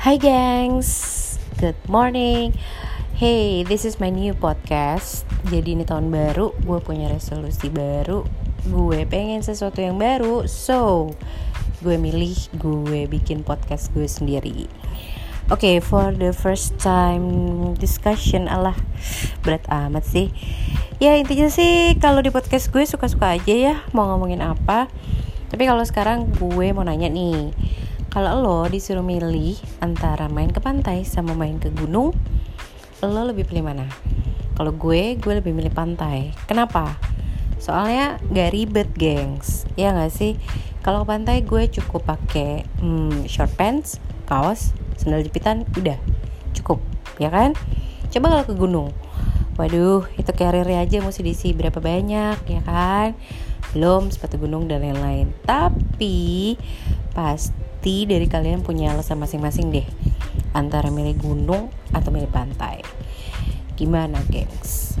Hi gengs, good morning. Hey, this is my new podcast. Jadi ini tahun baru, gue punya resolusi baru. Gue pengen sesuatu yang baru So, gue milih gue bikin podcast gue sendiri. Oke, okay, for the first time discussion Allah berat amat sih. Ya intinya sih kalau di podcast gue suka-suka aja ya mau ngomongin apa. Tapi kalau sekarang gue mau nanya nih kalau lo disuruh milih antara main ke pantai sama main ke gunung, lo lebih pilih mana? Kalau gue, gue lebih milih pantai. Kenapa? Soalnya gak ribet, gengs. Ya gak sih? Kalau pantai gue cukup pakai hmm, short pants, kaos, sandal jepitan, udah cukup, ya kan? Coba kalau ke gunung, waduh, itu karirnya aja mesti diisi berapa banyak, ya kan? Belum sepatu gunung dan lain-lain. Tapi pasti dari kalian punya alasan masing-masing deh antara milih gunung atau milih pantai. Gimana, gengs?